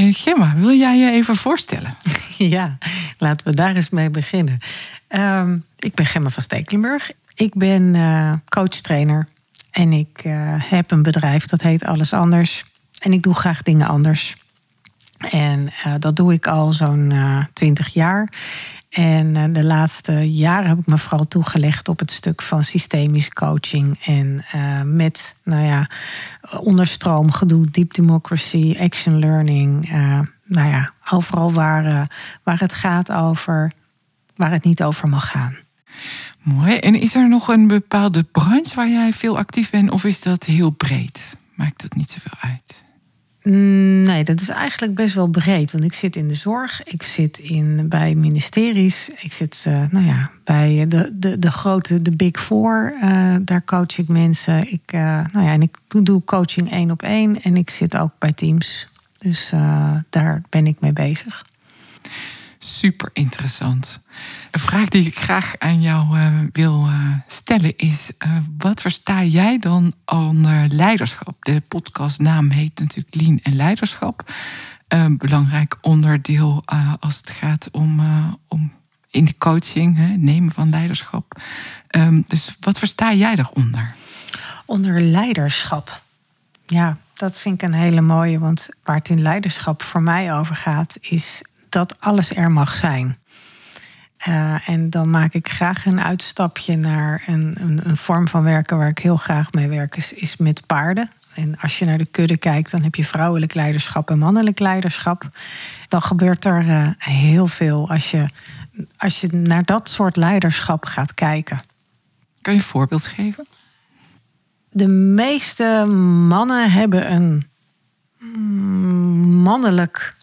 Uh, Gemma, wil jij je even voorstellen? Ja, laten we daar eens mee beginnen. Um, ik ben Gemma van Stekelenburg. Ik ben uh, coach-trainer en ik uh, heb een bedrijf dat heet Alles Anders. En ik doe graag dingen anders. En dat doe ik al zo'n twintig jaar. En uh, de laatste jaren heb ik me vooral toegelegd op het stuk van systemische coaching. En uh, met, nou ja, onderstroom, gedoe, deep democracy, action learning. Uh, nou ja, overal waar, waar het gaat over, waar het niet over mag gaan. Mooi. En is er nog een bepaalde branche waar jij veel actief bent, of is dat heel breed? Maakt dat niet zoveel uit? Mm, nee, dat is eigenlijk best wel breed. Want ik zit in de zorg, ik zit in, bij ministeries, ik zit uh, nou ja, bij de, de, de grote, de Big Four. Uh, daar coach ik mensen. Ik, uh, nou ja, en ik doe coaching één op één en ik zit ook bij teams. Dus daar ben ik mee bezig super interessant. Een vraag die ik graag aan jou uh, wil uh, stellen is: uh, wat versta jij dan onder leiderschap? De podcastnaam heet natuurlijk Lean en Leiderschap. Belangrijk onderdeel als het gaat om, om in de coaching, hè, nemen van leiderschap. Um, dus wat versta jij daaronder? Onder leiderschap. Ja, dat vind ik een hele mooie. Want waar het in leiderschap voor mij over gaat, is dat alles er mag zijn. Uh, en dan maak ik graag een uitstapje naar een, een, een, vorm van werken waar ik heel graag mee werk, is, is met paarden. En als je naar de kudde kijkt, dan heb je vrouwelijk leiderschap en mannelijk leiderschap. Dan gebeurt er uh, heel veel als je, als je naar dat soort leiderschap gaat kijken. Kan je een voorbeeld geven? De meeste mannen hebben een mannelijk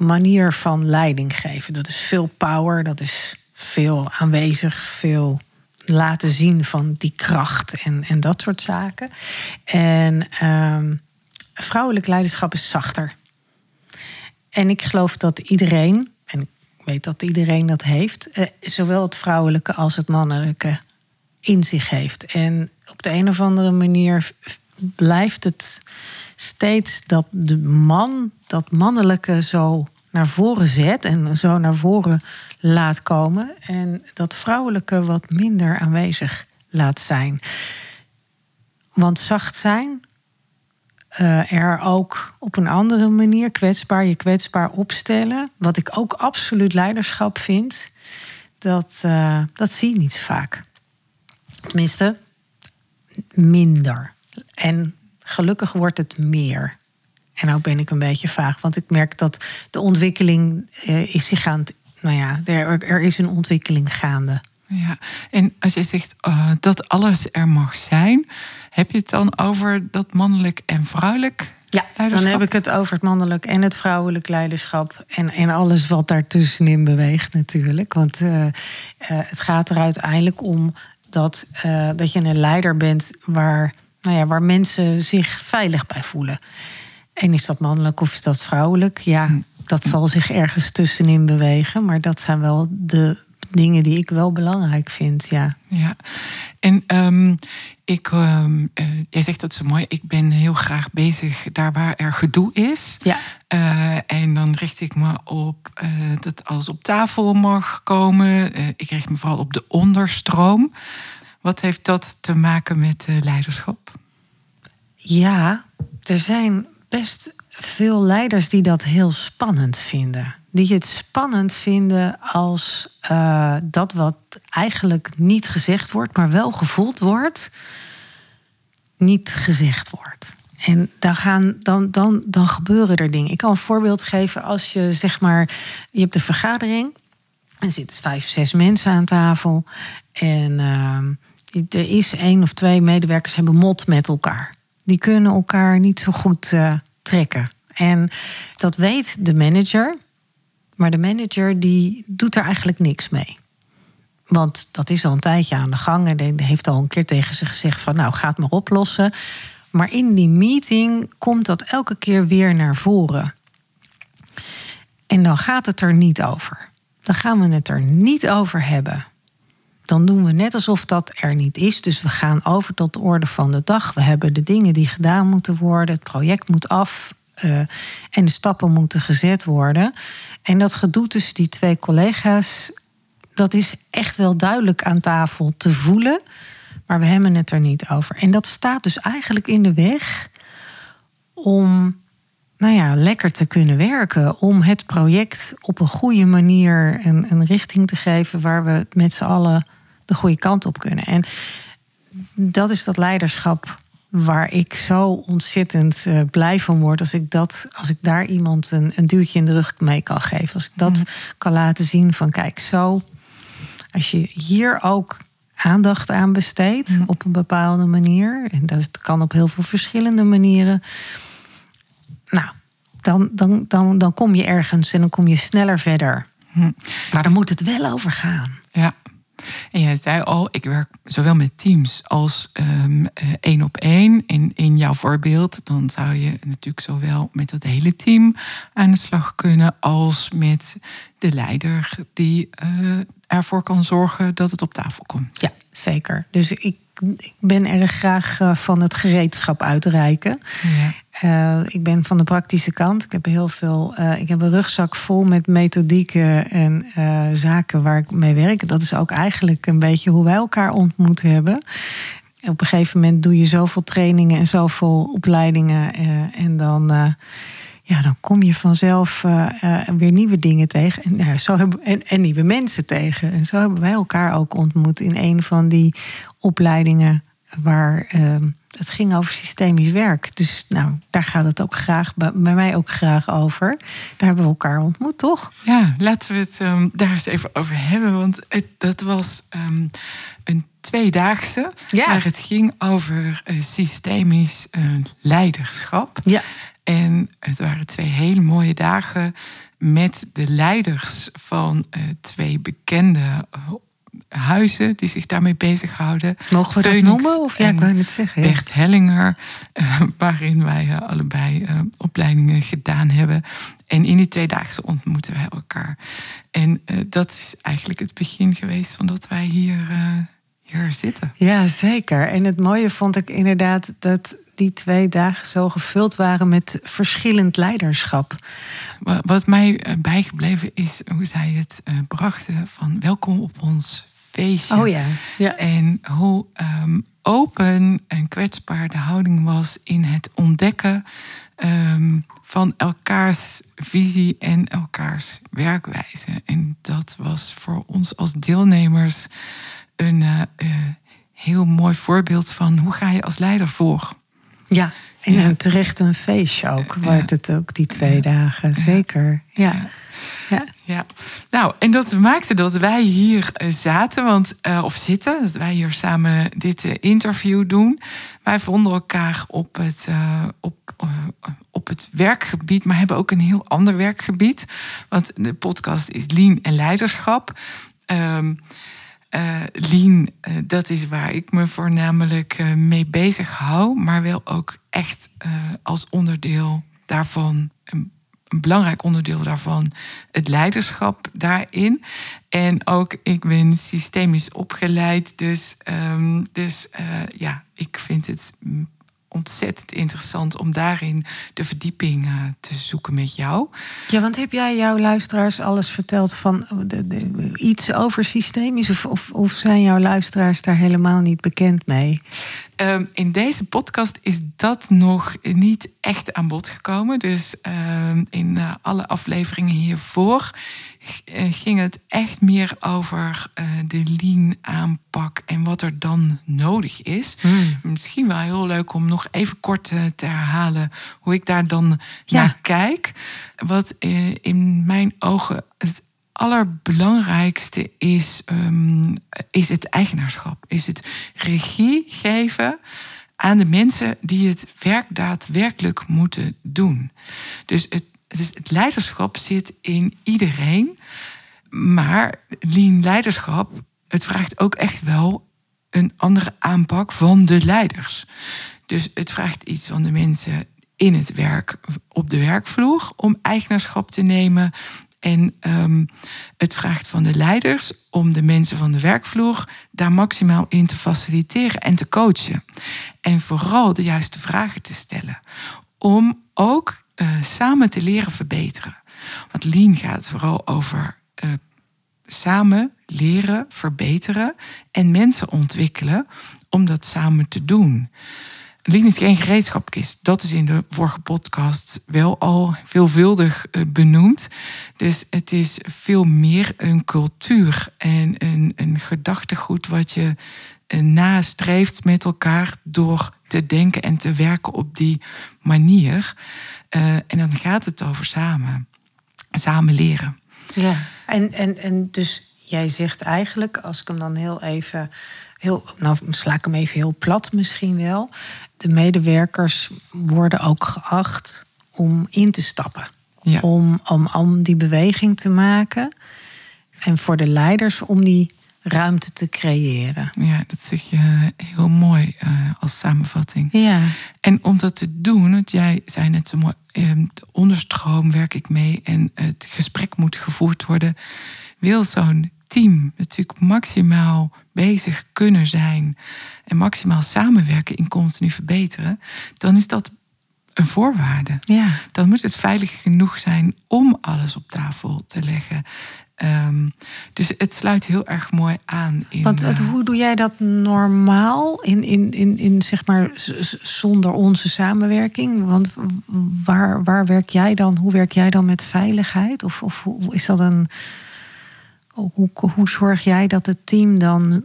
manier van leiding geven. Dat is veel power, dat is veel aanwezig, veel laten zien van die kracht en, en dat soort zaken. En um, vrouwelijk leiderschap is zachter. En ik geloof dat iedereen, en ik weet dat iedereen dat heeft, eh, zowel het vrouwelijke als het mannelijke in zich heeft. En op de een of andere manier blijft het steeds dat de man dat mannelijke zo naar voren zet en zo naar voren laat komen. En dat vrouwelijke wat minder aanwezig laat zijn. Want zacht zijn, uh, er ook op een andere manier kwetsbaar, je kwetsbaar opstellen. Wat ik ook absoluut leiderschap vind, dat, uh, dat zie je niet vaak. Tenminste, minder. En gelukkig wordt het meer. En nou ben ik een beetje vaag, want ik merk dat de ontwikkeling uh, is zich aan Nou ja, er, er is een ontwikkeling gaande. Ja, en als je zegt uh, dat alles er mag zijn, heb je het dan over dat mannelijk en vrouwelijk ja, dan heb ik het over het mannelijk en het vrouwelijk leiderschap. En, en alles wat daartussenin beweegt natuurlijk. Want uh, uh, het gaat er uiteindelijk om dat, dat je een leider bent waar, nou ja, waar mensen zich veilig bij voelen. En is dat mannelijk of is dat vrouwelijk? Ja, hm. dat zal zich ergens tussenin bewegen. Maar dat zijn wel de dingen die ik wel belangrijk vind. Ja, ja. en um, ik, um, uh, jij zegt dat zo mooi. Ik ben heel graag bezig daar waar er gedoe is. Ja. Uh, en dan richt ik me op uh, dat alles op tafel mag komen. ik richt me vooral op de onderstroom. Wat heeft dat te maken met leiderschap? Ja, er zijn best veel leiders die dat heel spannend vinden. Die het spannend vinden als uh, dat wat eigenlijk niet gezegd wordt, maar wel gevoeld wordt, niet gezegd wordt. En dan, gaan, dan, dan, dan gebeuren er dingen. Ik kan een voorbeeld geven als je zeg maar, je hebt een vergadering. Er zitten vijf, zes mensen aan tafel. En uh, er is één of twee medewerkers hebben mot met elkaar die kunnen elkaar niet zo goed uh, trekken. En dat weet de manager. Maar de manager die doet er eigenlijk niks mee. Want dat is al een tijdje aan de gang. En die heeft al een keer tegen ze gezegd van nou, ga het maar oplossen. Maar in die meeting komt dat elke keer weer naar voren. En dan gaat het er niet over. Dan gaan we het er niet over hebben. Dan doen we net alsof dat er niet is. Dus we gaan over tot de orde van de dag. We hebben de dingen die gedaan moeten worden. Het project moet af. Uh, en de stappen moeten gezet worden. En dat gedoe tussen die twee collega's, dat is echt wel duidelijk aan tafel te voelen. Maar we hebben het er niet over. En dat staat dus eigenlijk in de weg om nou ja, lekker te kunnen werken. Om het project op een goede manier een, een richting te geven waar we met z'n allen de goede kant op kunnen. En dat is dat leiderschap waar ik zo ontzettend uh, blij van word als ik dat, als ik daar iemand een, een duwtje in de rug mee kan geven. Als ik dat mm. kan laten zien van kijk, zo, als je hier ook aandacht aan besteedt mm. op een bepaalde manier, en dat kan op heel veel verschillende manieren. Nou, dan, dan, dan, dan kom je ergens en dan kom je sneller verder. Mm. Maar dan moet het wel over gaan. Ja. En jij zei al, ik werk zowel met teams als um, één op één. In, in jouw voorbeeld, dan zou je natuurlijk zowel met het hele team aan de slag kunnen, als met de leider die uh, ervoor kan zorgen dat het op tafel komt. Ja, zeker. Dus ik ik ben erg graag eh, van het gereedschap uitreiken. Ja. Uh, ik ben van de praktische kant. Ik heb heel veel. Uh, ik heb een rugzak vol met methodieken en uh, zaken waar ik mee werk. Dat is ook eigenlijk een beetje hoe wij elkaar ontmoet hebben. Op een gegeven moment doe je zoveel trainingen en zoveel opleidingen. en dan ja, dan kom je vanzelf uh, weer nieuwe dingen tegen. En, ja, zo hebben, en, en, nieuwe mensen tegen. En zo hebben wij elkaar ook ontmoet in een van die opleidingen waar uh, het ging over systemisch werk. Dus nou, daar gaat het ook graag, bij, mij ook graag over. Daar hebben we elkaar ontmoet, toch? Ja, laten we het um, daar eens even over hebben. Want het, dat was um, een tweedaagse. Ja. Waar het ging over uh, systemisch uh, leiderschap. Ja. En het waren twee hele mooie dagen met de leiders van uh, twee bekende uh, huizen die zich daarmee bezighouden. Mogen we Phoenix dat noemen? Of ja, ik wou het zeggen. Bert Hellinger, uh, waarin wij allebei opleidingen gedaan hebben. En in die twee dagen ontmoeten wij elkaar. En dat is eigenlijk het begin geweest van dat wij hier, hier zitten. Ja, zeker. En het mooie vond ik inderdaad dat die twee dagen zo gevuld waren met verschillend leiderschap. Wat mij eh, bijgebleven is hoe zij het uh, brachten van welkom op ons feestje. Oh ja. ja. En hoe um, open en kwetsbaar de houding was in het ontdekken um, van elkaars visie en elkaars werkwijze. En dat was voor ons als deelnemers een uh, heel mooi voorbeeld van hoe ga je als leider voor. Ja, en ja. terecht een feestje ook. Wordt het ook die twee dagen, zeker. Ja. Ja. ja. Nou, en dat maakte dat wij hier eh, zaten, want, uh, of zitten, dat wij hier samen dit uh, interview doen. Wij vonden elkaar op het, op, op het werkgebied, maar hebben ook een heel ander werkgebied. Want de podcast is Lean en Leiderschap. Um, uh, lean, uh, dat is waar ik me voornamelijk uh, mee bezig hou, maar wel ook echt als onderdeel daarvan, een, belangrijk onderdeel daarvan, het leiderschap daarin. En ook, ik ben systemisch opgeleid, dus, um, dus ja, ik vind het ontzettend interessant om daarin de verdieping uh, te zoeken met jou. Ja, want heb jij jouw luisteraars alles verteld van de, de, iets over systemisch? Of, of, of, zijn jouw luisteraars daar helemaal niet bekend mee? Um, in deze podcast is dat nog niet echt aan bod gekomen. Dus um, in uh, alle afleveringen hiervoor eh, ging het echt meer over uh, de lean aanpak en wat er dan nodig is. Hmm. Misschien wel heel leuk om nog even kort uh, te herhalen hoe ik daar dan ja. naar kijk. Wat in mijn ogen het allerbelangrijkste is, um, is het eigenaarschap. Is het regie geven aan de mensen die het werk daadwerkelijk moeten doen. Dus het, dus het leiderschap zit in iedereen. Maar lean leiderschap, het vraagt ook echt wel een andere aanpak van de leiders. Dus het vraagt iets van de mensen in het werk, op de werkvloer, om eigenaarschap te nemen. En um, het vraagt van de leiders om de mensen van de werkvloer daar maximaal in te faciliteren en te coachen. En vooral de juiste vragen te stellen. Om ook uh, samen te leren verbeteren. Want Lean gaat vooral over uh, samen leren, verbeteren en mensen ontwikkelen om dat samen te doen. Lean is geen gereedschapkist. Dat is in de vorige podcast wel al veelvuldig eh, benoemd. Dus het is veel meer een cultuur en een, een gedachtegoed wat je eh, nastreeft met elkaar door te denken en te werken op die manier. Uh, en dan gaat het over samen. Samen leren. Ja, en, en, en dus jij zegt eigenlijk, als ik hem dan heel even, heel, nou sla ik hem even heel plat misschien wel. De medewerkers worden ook geacht om in te stappen. Ja. Om, om, om die beweging te maken. En voor de leiders om die ruimte te creëren. Ja, dat zeg je heel mooi uh, als samenvatting. Ja. En om dat te doen, want jij zei net zo mooi, uh, de onderstroom werk ik mee en het gesprek moet gevoerd worden. Wil zo'n team natuurlijk maximaal bezig kunnen zijn en maximaal samenwerken in continu verbeteren, dan is dat een voorwaarde. Ja. Dan moet het veilig genoeg zijn om alles op tafel te leggen. Um, dus het sluit heel erg mooi aan. In, Want het, hoe doe jij dat normaal in, in, in, in zeg maar zonder onze samenwerking? Want waar, waar werk jij dan? Hoe werk jij dan met veiligheid? Of, of hoe is dat een hoe, hoe zorg jij dat het team dan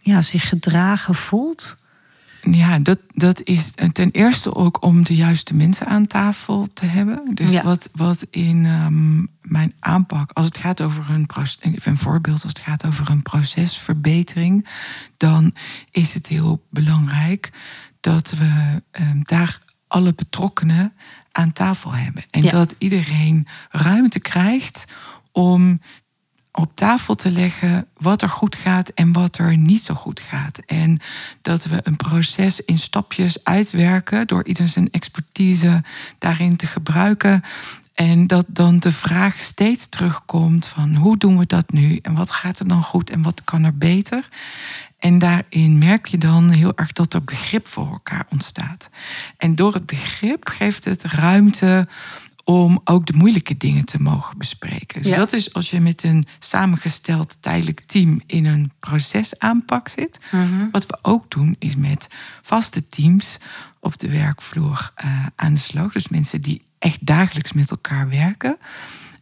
ja, zich gedragen voelt? Ja, dat, dat is ten eerste ook om de juiste mensen aan tafel te hebben. Dus Ja. wat, wat in ehm, mijn aanpak, als het gaat over een, voorbeeld, als het gaat over een procesverbetering, dan is het heel belangrijk dat we ehm, daar alle betrokkenen aan tafel hebben. En Ja. dat iedereen ruimte krijgt om op tafel te leggen wat er goed gaat en wat er niet zo goed gaat. En dat we een proces in stapjes uitwerken door ieder zijn expertise daarin te gebruiken. En dat dan de vraag steeds terugkomt van hoe doen we dat nu en wat gaat er dan goed en wat kan er beter. En daarin merk je dan heel erg dat er begrip voor elkaar ontstaat. En door het begrip geeft het ruimte om ook de moeilijke dingen te mogen bespreken. Dus Ja. dat is als je met een samengesteld tijdelijk team in een procesaanpak zit. Wat we ook doen is met vaste teams op de werkvloer eh, aan de slag. Dus mensen die echt dagelijks met elkaar werken.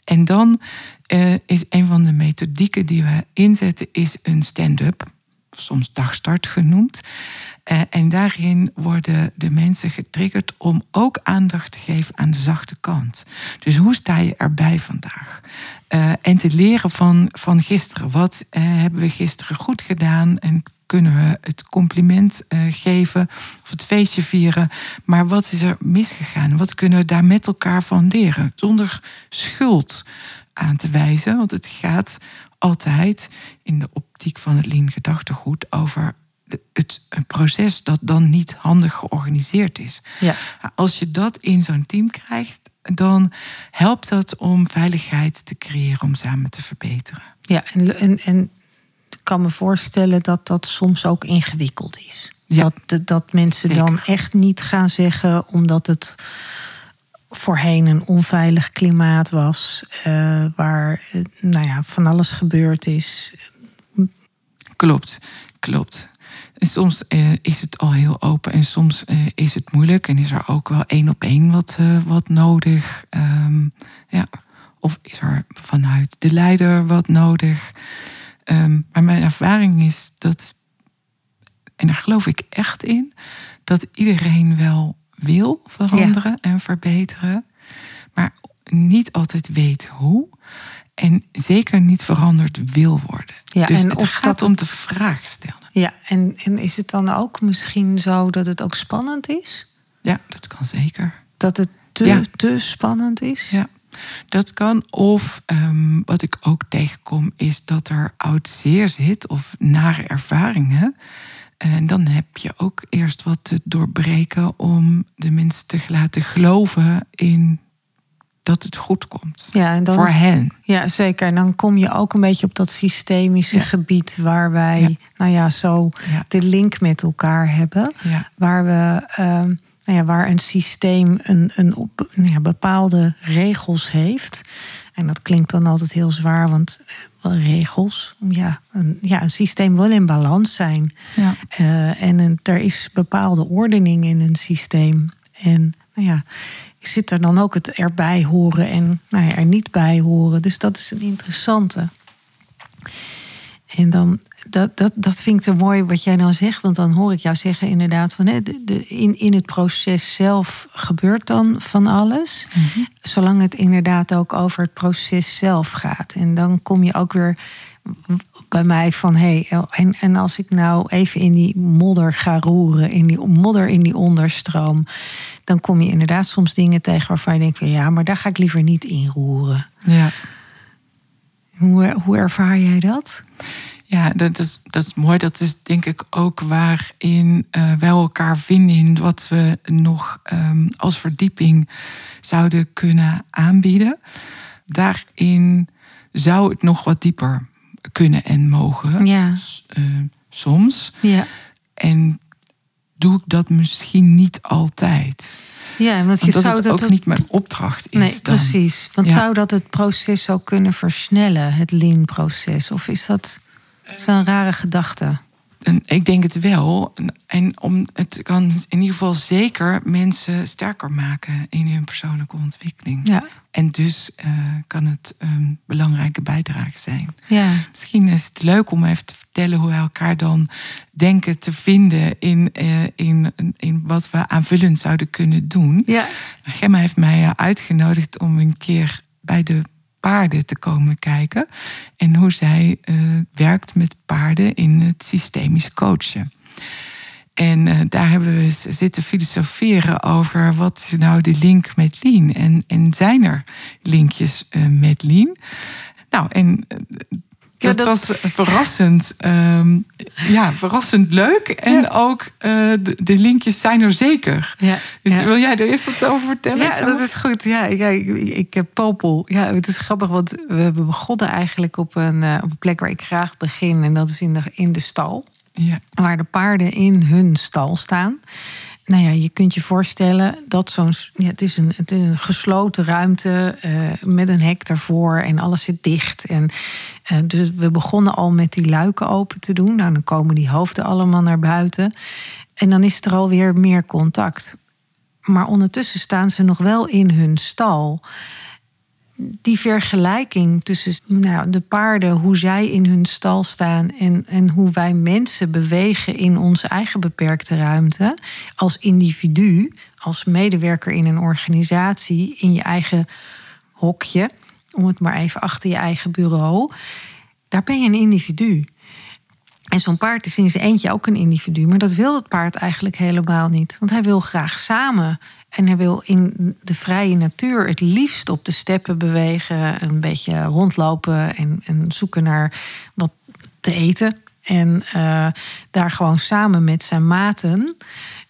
En dan eh, is een van de methodieken die we inzetten is een stand-up, soms dagstart genoemd. Eh, en daarin worden de mensen getriggerd om ook aandacht te geven aan de zachte kant. Dus hoe sta je erbij vandaag? Eh, en te leren van, van gisteren. Wat eh, hebben we gisteren goed gedaan? En kunnen we het compliment geven of het feestje vieren? Maar wat is er misgegaan? Wat kunnen we daar met elkaar van leren? Zonder schuld aan te wijzen. Want het gaat altijd in de optiek van het lean gedachtegoed over het een proces dat dan niet handig georganiseerd is. Ja. Als je dat in zo'n team krijgt, dan helpt dat om veiligheid te creëren om samen te verbeteren. Ja, en, en, en ik kan me voorstellen dat dat soms ook ingewikkeld is. Ja. Dat, dat mensen dan echt niet gaan zeggen omdat het voorheen een onveilig klimaat was, eh, waar eh, nou ja, van alles gebeurd is. Klopt, klopt. En soms eh, is het al heel open en soms eh, is het moeilijk en is er ook wel één op één wat, eh, wat nodig. Ehm, ja. Of is er vanuit de leider wat nodig. Ehm, maar mijn ervaring is dat, en daar geloof ik echt in, dat iedereen wel wil veranderen en verbeteren, maar niet altijd weet hoe. En zeker niet veranderd wil worden. Ja, dus en het of gaat dat om de vraag stellen. Ja, en, en is het dan ook misschien zo dat het ook spannend is? Ja, dat kan zeker. Dat het te, Ja. te spannend is? Ja, dat kan. Of ehm, wat ik ook tegenkom, is dat er oud zeer zit of nare ervaringen. En dan heb je ook eerst wat te doorbreken om de mensen te laten geloven in dat het goed komt. Ja, en dan, Voor hen. ja, zeker. En dan kom je ook een beetje op dat systemische Ja. gebied waar wij, Ja. nou ja, zo Ja. de link met elkaar hebben. Waar we, ehm, nou ja, waar een systeem een, een op, nou ja, bepaalde regels heeft. En dat klinkt dan altijd heel zwaar, want eh, regels. Ja een, ja, een systeem wil in balans zijn. Ja. Eh, en een, er is bepaalde ordening in een systeem. En nou ja, zit er dan ook het erbij horen en nou ja, er niet bij horen. Dus dat is een interessante. En dan, dat, dat, dat vind ik zo mooi wat jij nou zegt. Want dan hoor ik jou zeggen inderdaad van... Hè, de, de, in, in het proces zelf gebeurt dan van alles. Zolang het inderdaad ook over het proces zelf gaat. En dan kom je ook weer bij mij van... Hey, en, en als ik nou even in die modder ga roeren... in die modder in die onderstroom... dan kom je inderdaad soms dingen tegen waarvan je denkt... ja, maar daar ga ik liever niet in roeren. Ja. Hoe, hoe ervaar jij dat? Ja, dat is, dat is mooi. Dat is denk ik ook waarin eh wij elkaar vinden in wat we nog ehm, als verdieping zouden kunnen aanbieden. Daarin zou het nog wat dieper kunnen en mogen. Ja. Eh, soms. Ja. En doe ik dat misschien niet altijd. Ja, want je dat zou het dat ook niet mijn opdracht is. Nee, dan. precies. Want Ja. zou dat het proces ook kunnen versnellen, het lean-proces? Of is dat, is dat een rare gedachte? En ik denk het wel. En om, het kan in ieder geval zeker mensen sterker maken in hun persoonlijke ontwikkeling. Ja, En dus eh, kan het een belangrijke bijdrage zijn. ja, Misschien is het leuk om even te vertellen hoe wij elkaar dan denken te vinden in, eh, in, in wat we aanvullend zouden kunnen doen. ja. Gemma heeft mij eh, uitgenodigd om een keer bij de paarden te komen kijken. En hoe zij eh, werkt met paarden in het systemisch coachen. En eh, daar hebben we zitten filosoferen over wat is nou de link met Lean. En, en zijn er linkjes eh, met Lean? Nou, en dat, dat- was verrassend, ehm, ja, verrassend leuk. En Ja. ook eh, de, de linkjes zijn er zeker. ja. Dus ja. wil jij er eerst wat over vertellen? Ja, dat is goed. Ja, ik heb Popel. Ja, het is grappig, want we hebben begonnen eigenlijk op een, eh, op een plek waar ik graag begin. En dat is in de, in de stal. Ja, waar de paarden in hun stal staan. Nou ja, je kunt je voorstellen dat zo'n. Ja, het, is een, een gesloten ruimte eh, met een hek ervoor en alles zit dicht. En eh, dus we begonnen al met die luiken open te doen. Nou, dan komen die hoofden allemaal naar buiten. En dan is er alweer meer contact. Maar ondertussen staan ze nog wel in hun stal die vergelijking tussen nou, de paarden, hoe zij in hun stal staan en, en hoe wij mensen bewegen in onze eigen beperkte ruimte, als individu, als medewerker in een organisatie, in je eigen hokje, om het maar even achter je eigen bureau, daar ben je een individu. En zo'n paard is in zijn eentje ook een individu. Maar dat wil het paard eigenlijk helemaal niet. Want hij wil graag samen. En hij wil in de vrije natuur het liefst op de steppen bewegen. Een beetje rondlopen en, en zoeken naar wat te eten. En eh, daar gewoon samen met zijn maten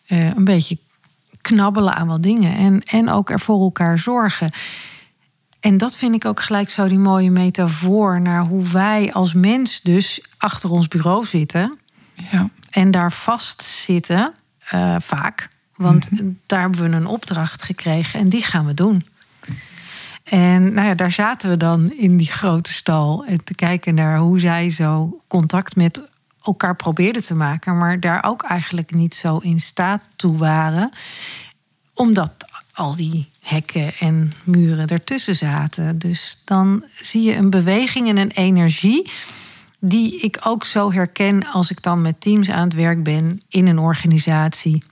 eh, een beetje knabbelen aan wat dingen. En, en ook er voor elkaar zorgen. En dat vind ik ook gelijk zo die mooie metafoor naar hoe wij als mens dus achter ons bureau zitten ja, en daar vastzitten, eh vaak. Want daar hebben we een opdracht gekregen en die gaan we doen. En nou ja, daar zaten we dan in die grote stal en te kijken naar hoe zij zo contact met elkaar probeerden te maken, maar daar ook eigenlijk niet zo in staat toe waren, omdat al die hekken en muren ertussen zaten. Dus dan zie je een beweging en een energie die ik ook zo herken als ik dan met teams aan het werk ben in een organisatie.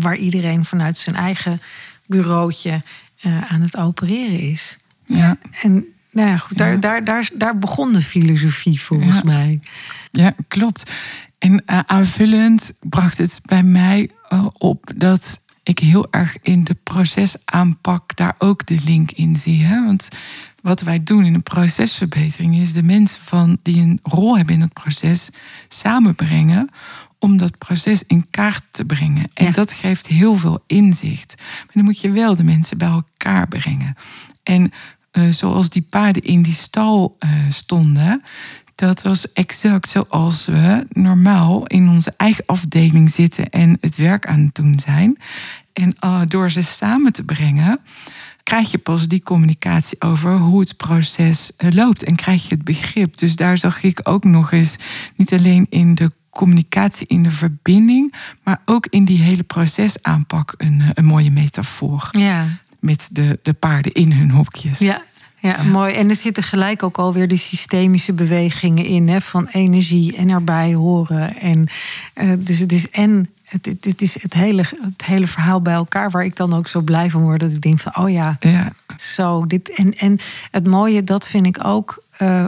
Waar iedereen vanuit zijn eigen bureautje eh, aan het opereren is. ja. En nou ja, goed, Ja. Daar, daar, daar, daar begon de filosofie volgens Ja. mij. Ja, klopt. En eh, aanvullend bracht het bij mij eh, op dat ik heel erg in de procesaanpak daar ook de link in zie. Hè? Want wat wij doen in een procesverbetering is de mensen van, die een rol hebben in het proces samenbrengen om dat proces in kaart te brengen. En Ja. dat geeft heel veel inzicht. Maar dan moet je wel de mensen bij elkaar brengen. En eh, zoals die paarden in die stal eh, stonden, dat was exact zoals we normaal in onze eigen afdeling zitten en het werk aan het doen zijn. En eh, door ze samen te brengen, krijg je pas die communicatie over hoe het proces eh, loopt en krijg je het begrip. Dus daar zag ik ook nog eens, niet alleen in de communicatie, in de verbinding, maar ook in die hele procesaanpak een, eh, een mooie metafoor. Ja, Met de, de paarden in hun hokjes. ja, ja, mooi. En er zitten gelijk ook alweer die systemische bewegingen in, hè, van energie en erbij horen. En eh, dus het is en het, het is het hele, het hele verhaal bij elkaar, waar ik dan ook zo blij van word. Dat ik denk van, oh ja, Ja, zo. Dit, en, en het mooie, dat vind ik ook eh,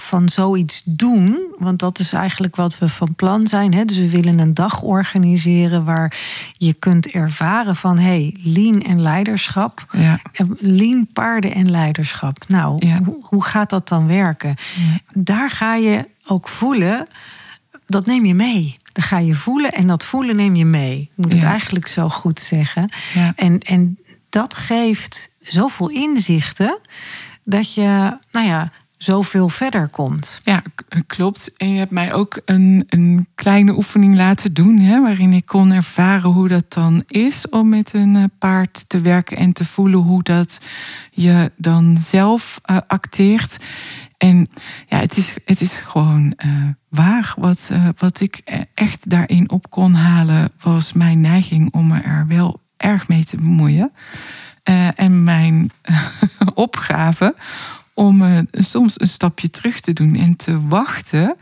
van zoiets doen. Want dat is eigenlijk wat we van plan zijn. Hè? Dus we willen een dag organiseren waar je kunt ervaren van hey, lean en leiderschap. ja, Lean paarden en leiderschap. Nou, Ja. hoe, hoe gaat dat dan werken? Daar ga je ook voelen, dat neem je mee. Dan ga je voelen en dat voelen neem je mee. Ik moet het eigenlijk zo goed zeggen. En, en dat geeft zoveel inzichten dat je, nou ja, zoveel verder komt. Ja, klopt. En je hebt mij ook een, een kleine oefening laten doen, hè, waarin ik kon ervaren hoe dat dan is om met een eh, paard te werken en te voelen hoe dat je dan zelf eh, acteert. En ja, het is, het is gewoon eh, waar. Wat, wat ik echt daarin op kon halen, was mijn neiging om me er wel erg mee te bemoeien. En mijn opgave om eh, soms een stapje terug te doen en te wachten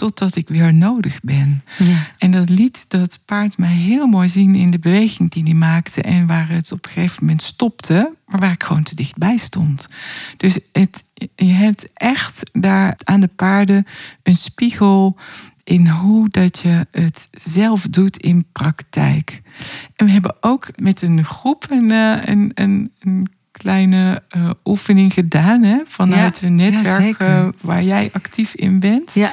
totdat ik weer nodig ben. Ja. En dat liet dat paard mij heel mooi zien in de beweging die hij maakte en waar het op een gegeven moment stopte, maar waar ik gewoon te dichtbij stond. Dus het, je hebt echt daar aan de paarden een spiegel in hoe dat je het zelf doet in praktijk. En we hebben ook met een groep een, eh, een, een, een kleine eh, oefening gedaan hè, vanuit Ja, netwerk ja, eh, waar jij actief in bent. Ja.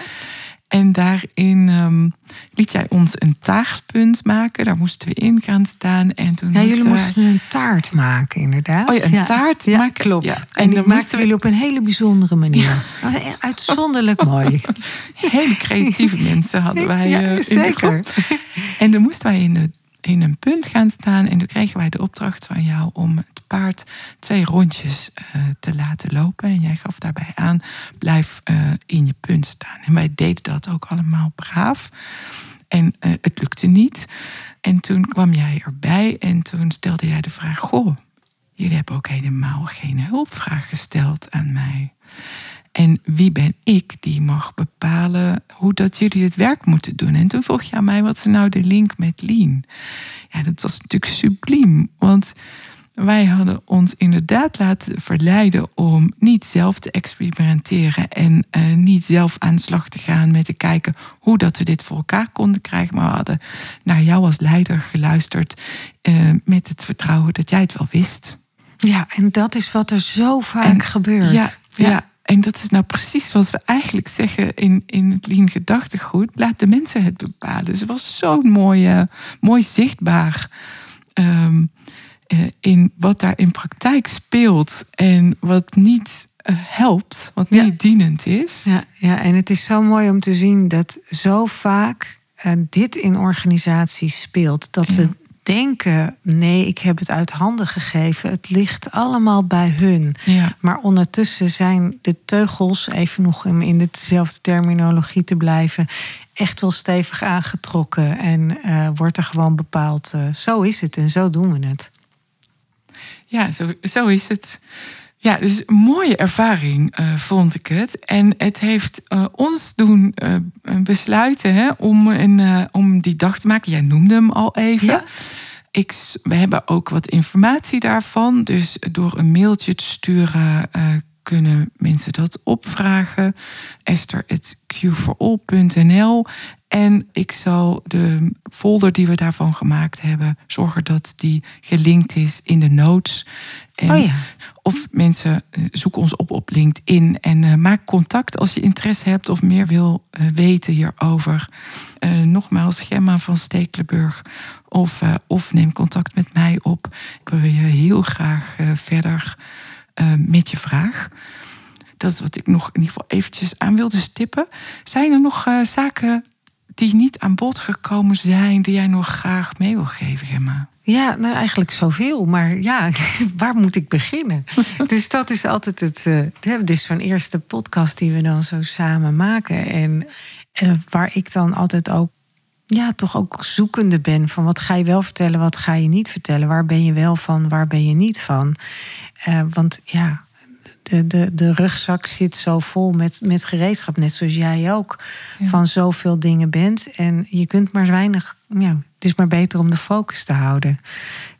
En daarin ehm, liet jij ons een taartpunt maken. Daar moesten we in gaan staan. En toen Ja, jullie moesten wij- een taart maken, inderdaad. Oh ja, een taart ja, maken. klopt. Ja, En, en die maakten we- jullie op een hele bijzondere manier. Oh, Uitzonderlijk mooi. hele creatieve mensen hadden wij Ja, eh, in de groep. En dan moesten wij in, de, in een punt gaan staan. En toen kregen wij de opdracht van jou om het paard twee rondjes eh, te laten lopen. En jij gaf daarbij aan, blijf eh, in je punt staan. En wij deden dat ook allemaal braaf. En eh, het lukte niet. En toen kwam jij erbij en toen stelde jij de vraag: Goh, jullie hebben ook helemaal geen hulpvraag gesteld aan mij. En wie ben ik die mag bepalen hoe dat jullie het werk moeten doen? En toen vroeg je aan mij, wat is nou de link met Lean? Ja, dat was natuurlijk subliem. Want wij hadden ons inderdaad laten verleiden om niet zelf te experimenteren en eh, niet zelf aan de slag te gaan met te kijken hoe dat we dit voor elkaar konden krijgen. Maar we hadden naar jou als leider geluisterd eh, met het vertrouwen dat jij het wel wist. Ja, en dat is wat er zo vaak En- gebeurt. Ja, ja. En dat is nou precies wat we eigenlijk zeggen in, in het Lean gedachtegoed. Laat de mensen het bepalen. Dus het was zo mooi, mooi zichtbaar ehm, eh, in wat daar in praktijk speelt. En wat niet eh, helpt, wat Ja. niet dienend is. Ja, ja, en het is zo mooi om te zien dat zo vaak eh, dit in organisaties speelt. Dat we. Denken, nee, ik heb het uit handen gegeven. Het ligt allemaal bij hun. Ja, Maar ondertussen zijn de teugels, even nog om in dezelfde terminologie te blijven, echt wel stevig aangetrokken. En eh, wordt er gewoon bepaald, eh, zo is het en zo doen we het. ja zo, zo is het. Ja, dus een mooie ervaring eh, vond ik het. En het heeft eh, ons doen eh, besluiten hè, om, een, om die dag te maken. Jij noemde hem al even. Ja. Ik, we hebben ook wat informatie daarvan. Dus door een mailtje te sturen kunnen mensen dat opvragen. esther.q4all.nl En ik zal de folder die we daarvan gemaakt hebben, zorgen dat die gelinkt is in de notes. En Oh ja. Of mensen eh, zoeken ons op op LinkedIn en eh, maak contact als je interesse hebt of meer wil eh, weten hierover. Nogmaals, Gemma van Stekelenburg. Of, of neem contact met mij op. Ik wil je heel graag verder eh, met je vraag. Dat is wat ik nog in ieder geval eventjes aan wilde stippen. Zijn er nog eh, zaken die niet aan bod gekomen zijn, die jij nog graag mee wil geven, Gemma? Ja, nou eigenlijk zoveel. Maar ja, waar moet ik beginnen? dus dat is altijd het. eh, we hebben dus zo'n eerste podcast die we dan zo samen maken. En eh, waar ik dan altijd ook. Ja, toch ook zoekende ben van wat ga je wel vertellen, wat ga je niet vertellen. Waar ben je wel van, waar ben je niet van. Eh, want ja, de, de, de rugzak zit zo vol met, met gereedschap. Net zoals jij ook Ja. van zoveel dingen bent. En je kunt maar weinig. Ja, het is maar beter om de focus te houden.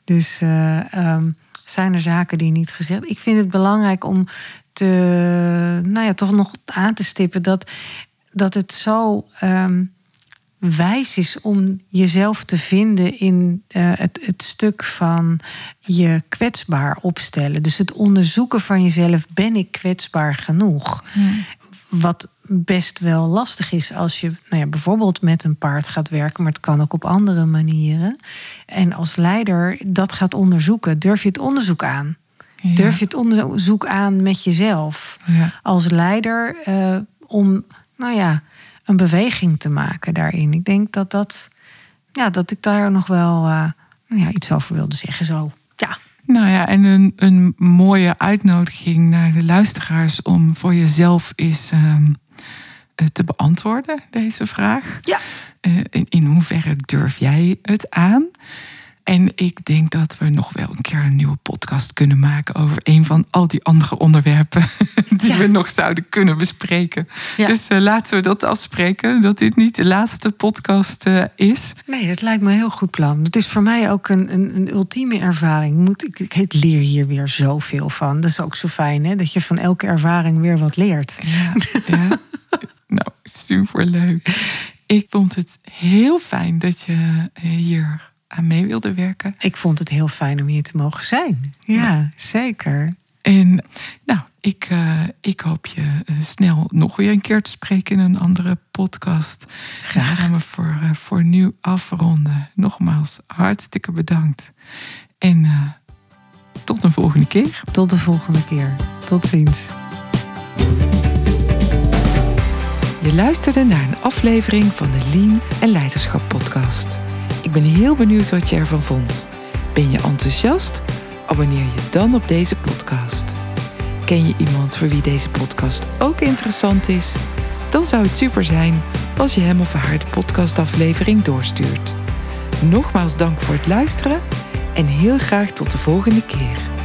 Dus eh, ehm, zijn er zaken die niet gezegd. Ik vind het belangrijk om te, nou ja, toch nog aan te stippen dat, dat het zo ehm, wijs is om jezelf te vinden in eh, het, het stuk van je kwetsbaar opstellen. Dus het onderzoeken van jezelf, ben ik kwetsbaar genoeg? Wat best wel lastig is als je nou ja, bijvoorbeeld met een paard gaat werken, maar het kan ook op andere manieren. En als leider dat gaat onderzoeken, durf je het onderzoek aan? Ja. Durf je het onderzoek aan met jezelf? Ja. als leider eh, om, nou ja, een beweging te maken daarin. Ik denk dat dat, ja, dat ik daar nog wel eh, ja, iets over wilde zeggen. Zo, ja. Nou ja, en een, een mooie uitnodiging naar de luisteraars om voor jezelf eens ehm, eh, te beantwoorden, deze vraag. Ja. Eh, in, in hoeverre durf jij het aan? En ik denk dat we nog wel een keer een nieuwe podcast kunnen maken over een van al die andere onderwerpen die Ja. we nog zouden kunnen bespreken. Ja. Dus eh, laten we dat afspreken, dat dit niet de laatste podcast eh, is. Nee, dat lijkt me een heel goed plan. Het is voor mij ook een, een, een ultieme ervaring. Moet, ik, ik leer hier weer zoveel van. Dat is ook zo fijn, hè? Dat je van elke ervaring weer wat leert. Ja, ja. nou, superleuk. Ik vond het heel fijn dat je eh, hier aan mee wilde werken. Ik vond het heel fijn om hier te mogen zijn. Ja, zeker. En nou, ik, eh, ik hoop je eh, snel nog weer een keer te spreken in een andere podcast. Graag. Dan gaan we voor, eh, voor nu afronden. Nogmaals, hartstikke bedankt. En tot een volgende keer. Tot de volgende keer. Tot ziens. Je luisterde naar een aflevering van de Lean en Leiderschap podcast. Ik ben heel benieuwd wat je ervan vond. Ben je enthousiast? Abonneer je dan op deze podcast. Ken je iemand voor wie deze podcast ook interessant is? Dan zou het super zijn als je hem of haar de podcastaflevering doorstuurt. Nogmaals dank voor het luisteren en heel graag tot de volgende keer.